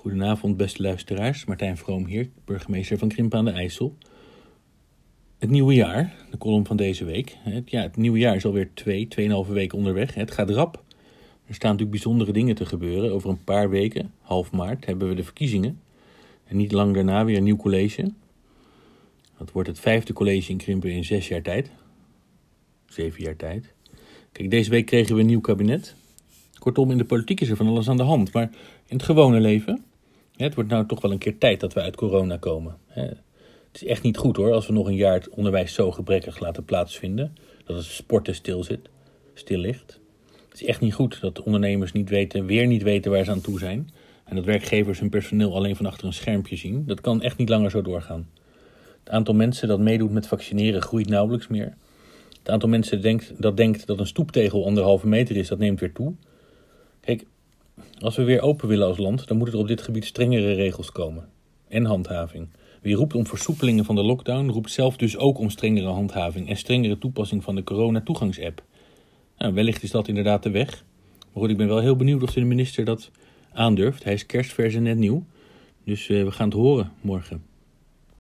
Goedenavond, beste luisteraars. Martijn Vroom hier, burgemeester van Krimpen aan de IJssel. Het nieuwe jaar, de column van deze week. Ja, het nieuwe jaar is alweer twee, tweeënhalve weken onderweg. Het gaat rap. Er staan natuurlijk bijzondere dingen te gebeuren. Over een paar weken, half maart, hebben we de verkiezingen. En niet lang daarna weer een nieuw college. Dat wordt het vijfde college in Krimpen in zes jaar tijd. Zeven jaar tijd. Kijk, deze week kregen we een nieuw kabinet. Kortom, in de politiek is er van alles aan de hand. Maar in het gewone leven, het wordt nou toch wel een keer tijd dat we uit corona komen. Het is echt niet goed hoor, als we nog een jaar het onderwijs zo gebrekkig laten plaatsvinden. Dat het sporten stil zit, stil ligt. Het is echt niet goed dat ondernemers niet weten, weer niet weten waar ze aan toe zijn. En dat werkgevers hun personeel alleen van achter een schermpje zien. Dat kan echt niet langer zo doorgaan. Het aantal mensen dat meedoet met vaccineren groeit nauwelijks meer. Het aantal mensen denkt, dat denkt dat een stoeptegel anderhalve meter is, dat neemt weer toe. Als we weer open willen als land, dan moeten er op dit gebied strengere regels komen. En handhaving. Wie roept om versoepelingen van de lockdown, roept zelf dus ook om strengere handhaving en strengere toepassing van de corona-toegangsapp. Nou, wellicht is dat inderdaad de weg. Maar goed, ik ben wel heel benieuwd of de minister dat aandurft. Hij is kerstvers en net nieuw. Dus uh, we gaan het horen morgen.